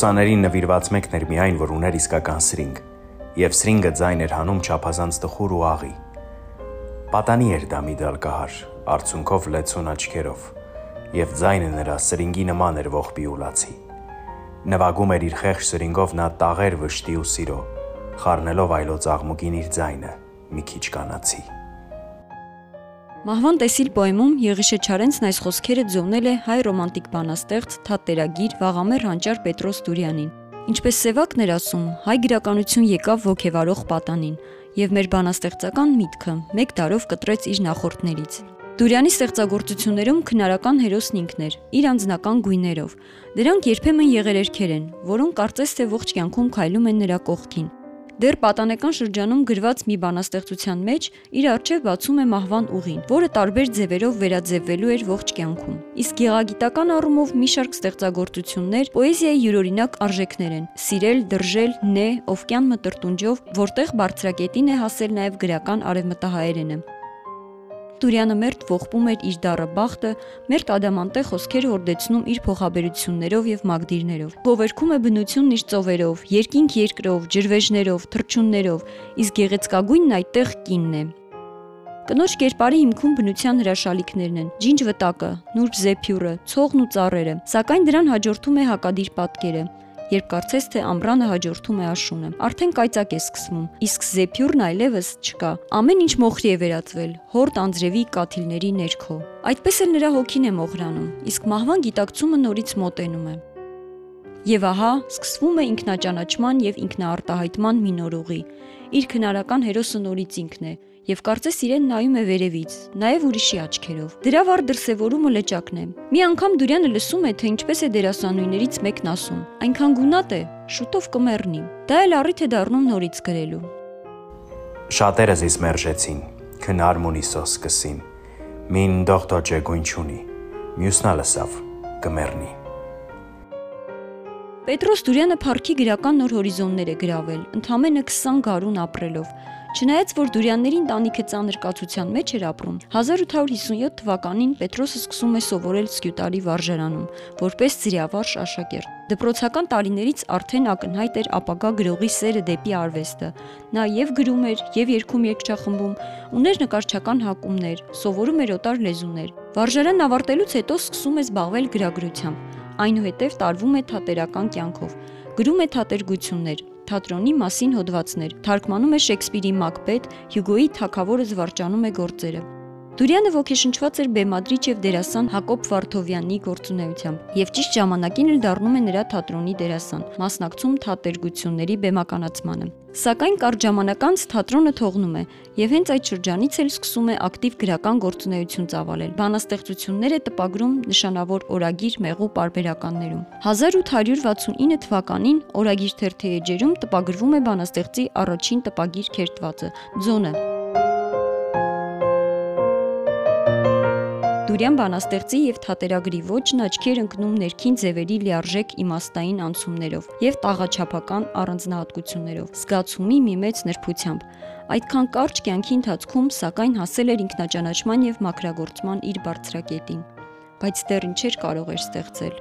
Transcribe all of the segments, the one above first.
Ռուսաներին նվիրված մեկն էր միայն, որ ուներ իսկական սրինգ, եւ սրինգը ձայն էր հանում չափազանց տխուր ու աղի։ Պատանի էր դա մի դալկահար, արցունքով լեցուն աչքերով, եւ ձայնը նրա սրինգի նման էր ողբի ու լացի։ Նվագում էր իր խեղճ սրինգով նա տաղեր վշտի ու սիրո, խառնելով այլոց աղմուկին իր ձայնը, մի քիչ կանացի։ Մահվան տեսիլ պոեմում Եղիշե Չարենցն այս խոսքերը ձոնել է հայ ռոմանտիկ բանաստեղծ թատերագիր Վաղամեր Հանճար Պետրոս Տուրյանին։ Ինչպես Սևակն էր ասում, հայ գրականություն եկավ ոգևարող պատանին, եւ մեր բանաստեղծական միտքը մեկ դարով կտրեց իր նախորդներից։ Տուրյանի ստեղծագործություններում քնարական հերոսն ինքն էր, իր անձնական գույներով։ Դրանք երբեմն եղերերքեր են, որոնք կարծես թե ողջ կյանքում քայլում են նրա կողքին Դեռ պատանեկան շրջանում գրված մի բանաստեղծության մեջ իր արժև բացում է մահվան ուղին, որը տարբեր ձևերով վերաձևվելու էր ողջ կյանքում։ Իսկ գեղագիտական առումով մի շարք ստեղծագործություններ պոեզիայի յուրօրինակ արժեքներ են՝ սիրել, դրժել, նե, օվկյան մտրտունջով, որտեղ բարձրակետին է հասել նաև գրական արևմտահայերենը։ Տուրյանը մերթ ողբում էր իր դառը բախտը, մերթ ադամանտե խոսքեր հորդեցնում իր փոխաբերություններով եւ մագդիրներով։ Գովերքում է բնությունն իր ծովերով, երկինք երկրով, ջրվեժներով, թրջուններով, իսկ գեղեցկագույնն այդտեղ կինն է։ Կնոջ կերպարի հիմքում բնության հրաշալիքներն են՝ ջինջ վտակը, նուրբ զեփյուրը, ցողն ու ծառերը, սակայն դրան հաջորդում է հակադիր պատկերը, երբ կարծես թե ամռանը հաջորդում է աշունը։ Արդեն կայծակ է սկսվում, իսկ զեփյուրն այլևս չկա։ Ամեն ինչ մոխրի է վերածվել, հորտ անձրևի կաթիլների ներքո։ Այդպես էլ նրա հոգին է մոխրանում, իսկ մահվան գիտակցումը նորից մոտենում է։ Եվ ահա սկսվում է ինքնաճանաչման եւ ինքնաարտահայտման մի նոր ուղի։ Իր քնարական հերոսը նորից ինքն է, եւ կարծես իրեն նայում է վերևից, նաեւ ուրիշի աչքերով։ Դրա վառ դրսևորումը լճակն է։ Մի անգամ Դուրյանը լսում է, թե ինչպես է դերասանուհիներից մեկն ասում. այնքան գունատ է, շուտով կմեռնի։ Դա էլ առիթ է դառնում նորից գրելու։ Շատերը զիս մերժեցին, քնար մունիսո սկսին։ Մին դոկտոր ջեգույն չունի։ Մյուսնա լսավ, կմեռնի։ Պետրոս Դուրյանը Փարքի գրական նոր հորիզոններ է գրավել, ընդամենը 20 գարուն ապրելով։ Չնայած որ Դուրյանների ընտանիքը ծանր կացության մեջ էր ապրում, 1857 թվականին Պետրոսը սկսում է սովորել Սկյուտարի վարժարանում, որպես ծրիավարժ աշակերտ։ Դպրոցական տարիներից արդեն ակնհայտ էր ապագա գրողի սերը դեպի արվեստը։ Նա եւ գրում էր, եւ երգում երգչախմբում, ուներ նկարչական հակումներ, սովորում էր օտար լեզուներ։ Վարժարանն ավարտելուց հետո սկսում է զբաղվել գրագրությամբ։ Այնուհետև տարվում է թատերական կյանքով։ Գրում է թատերգություններ, թատրոնի մասին հոդվածներ, թարգմանում է Շեքսպիրի Մակբեթ, Հյուգոյի Թագավորը զվարճանում է գործերը։ Դուրյանը ոգեշնչված էր բեմադրիչ եւ դերասան Հակոբ Վարդովյանի գործունեությամբ եւ ճիշտ ժամանակին էլ դառնում է նրա թատրոնի դերասան, մասնակցում թատերգությունների բեմականացմանը։ Սակայն կարճ ժամանակ անց թատրոնը թողնում է եւ հենց այդ շրջանից էլ սկսում է ակտիվ գրական գործունեություն ծավալել։ Բանաստեղծություններ է տպագրում նշանավոր օրագիր մեղու պարբերականներում։ 1869 թվականին օրագիր թերթի էջերում տպագրվում է բանաստեղծի առաջին տպագիր քերթվածը՝ Ձոնը Դուրյան բանաստեղծի եւ թատերագրի ոճն աչքի էր ընկնում ներքին ձևերի լիարժեք իմաստային անցումներով եւ տաղաչափական առանձնահատկություններով, զգացումի մի մեծ նրբությամբ։ Այդքան կարճ կյանքի ընթացքում սակայն հասել էր ինքնաճանաչման եւ մակրագործման իր բարձրակետին, բայց դեռ ինչեր կարող էր ստեղծել։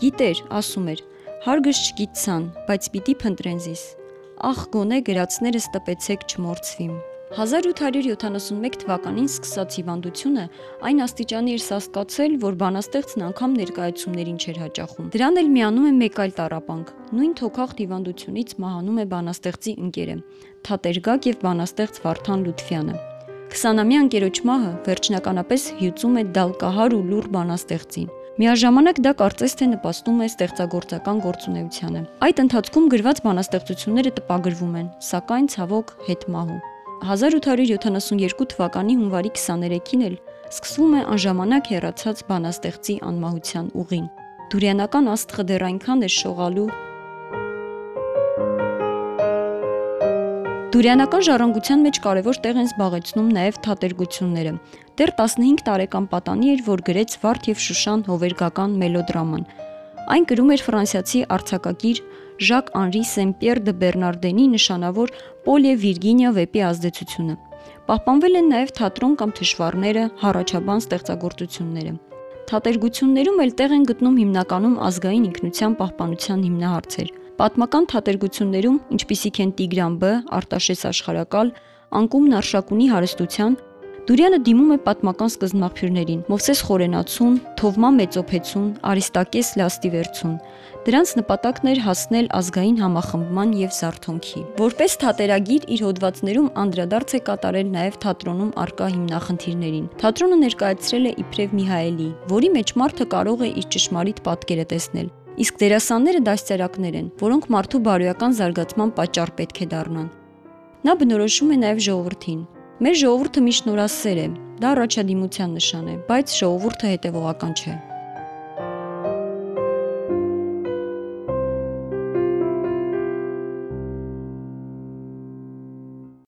Գիտեր, ասում էր, հարգս չգիտցան, բայց պիտի փնտրեն զիս։ Ախ գոնե գրածներս տպեցեք չմորցվիմ։ 1871 թվականին սկսած հիվանդությունը այն աստիճանի էր սասկացել, որ բանաստեղծն անգամ ներկայացումներին չէր հաճախում։ Դրան էլ միանում է մեկ այլ տարապանք։ Նույն թոքախտ հիվանդությունից մահանում է բանաստեղծի ընկերը, թատերգակ եւ բանաստեղծ Վարդան Լութֆյանը։ 20-ամյա ընկերոջ մահը վերջնականապես հյուծում է դալկահար ու լուր բանաստեղծին։ Միաժամանակ դա կարծես թե նպաստում է ստեղծագործական գործունեությանը։ Այդ ընթացքում գրված բանաստեղծությունները տպագրվում են, սակայն ցավոք հետ մահու։ 1872 թվականի հունվարի 23-ին էլ սկսվում է անժամանակ հեռացած բանաստեղծի անմահության ուղին։ Դուրյանական աստղը դեռ այնքան է շողալու Դուրյանական ժառանգության մեջ կարևոր տեղ են զբաղեցնում նաև թատերգությունները։ Դեռ 15 տարեկան պատանի էր, որ գրեց Վարդ եւ Շուշան հովերգական մելոդրաման։ Այն գրում էր ֆրանսիացի արձակագիր Ժակ Անրի Սեմպիեր դե Բեռնարդենի նշանավոր Պոլ եւ Վիրգինիա վեպի ազդեցությունը։ Պահպանվել են նաև թատրոն կամ թշվառները, հառաչաբան ստեղծագործությունները։ Թատերգություններում էլ տեղ են գտնում հիմնականում ազգային ինքնության պահպանության հիմնահարցեր։ Պատմական թատերգություններում, ինչպիսիք են Տիգրան Բ, Արտաշես աշխարակալ, Անկումն Արշակունի հարստության, Դուրյանը դիմում է պատմական սկզբնաղբյուրներին՝ Մովսես Խորենացուն, Թովմա Մեծոփեցուն, Արիստակես Լաստիվերցուն։ Դրանց նպատակն էր հասնել ազգային համախմբման եւ զարթոնքի։ Որպես թատերագիր իր հոդվածներում անդրադարձ է կատարել նաեւ թատրոնում արկա հիմնախնդիրներին։ Թատրոնը ներկայացրել է իբրև Միհայելի, որի մեջ մարդը կարող է իր ճշմարիտ պատկերը տեսնել։ Իսկ դերասանները դաստիարակներ են, որոնք մարդու բարոյական զարգացման պատճառ պետք է դառնան։ Նա բնորոշում է նաև ժողովրդին։ Մեր ժողովուրդը միշտ նորասեր է, դա առաջադիմության նշան է, բայց ժողովուրդը հետևողական չէ։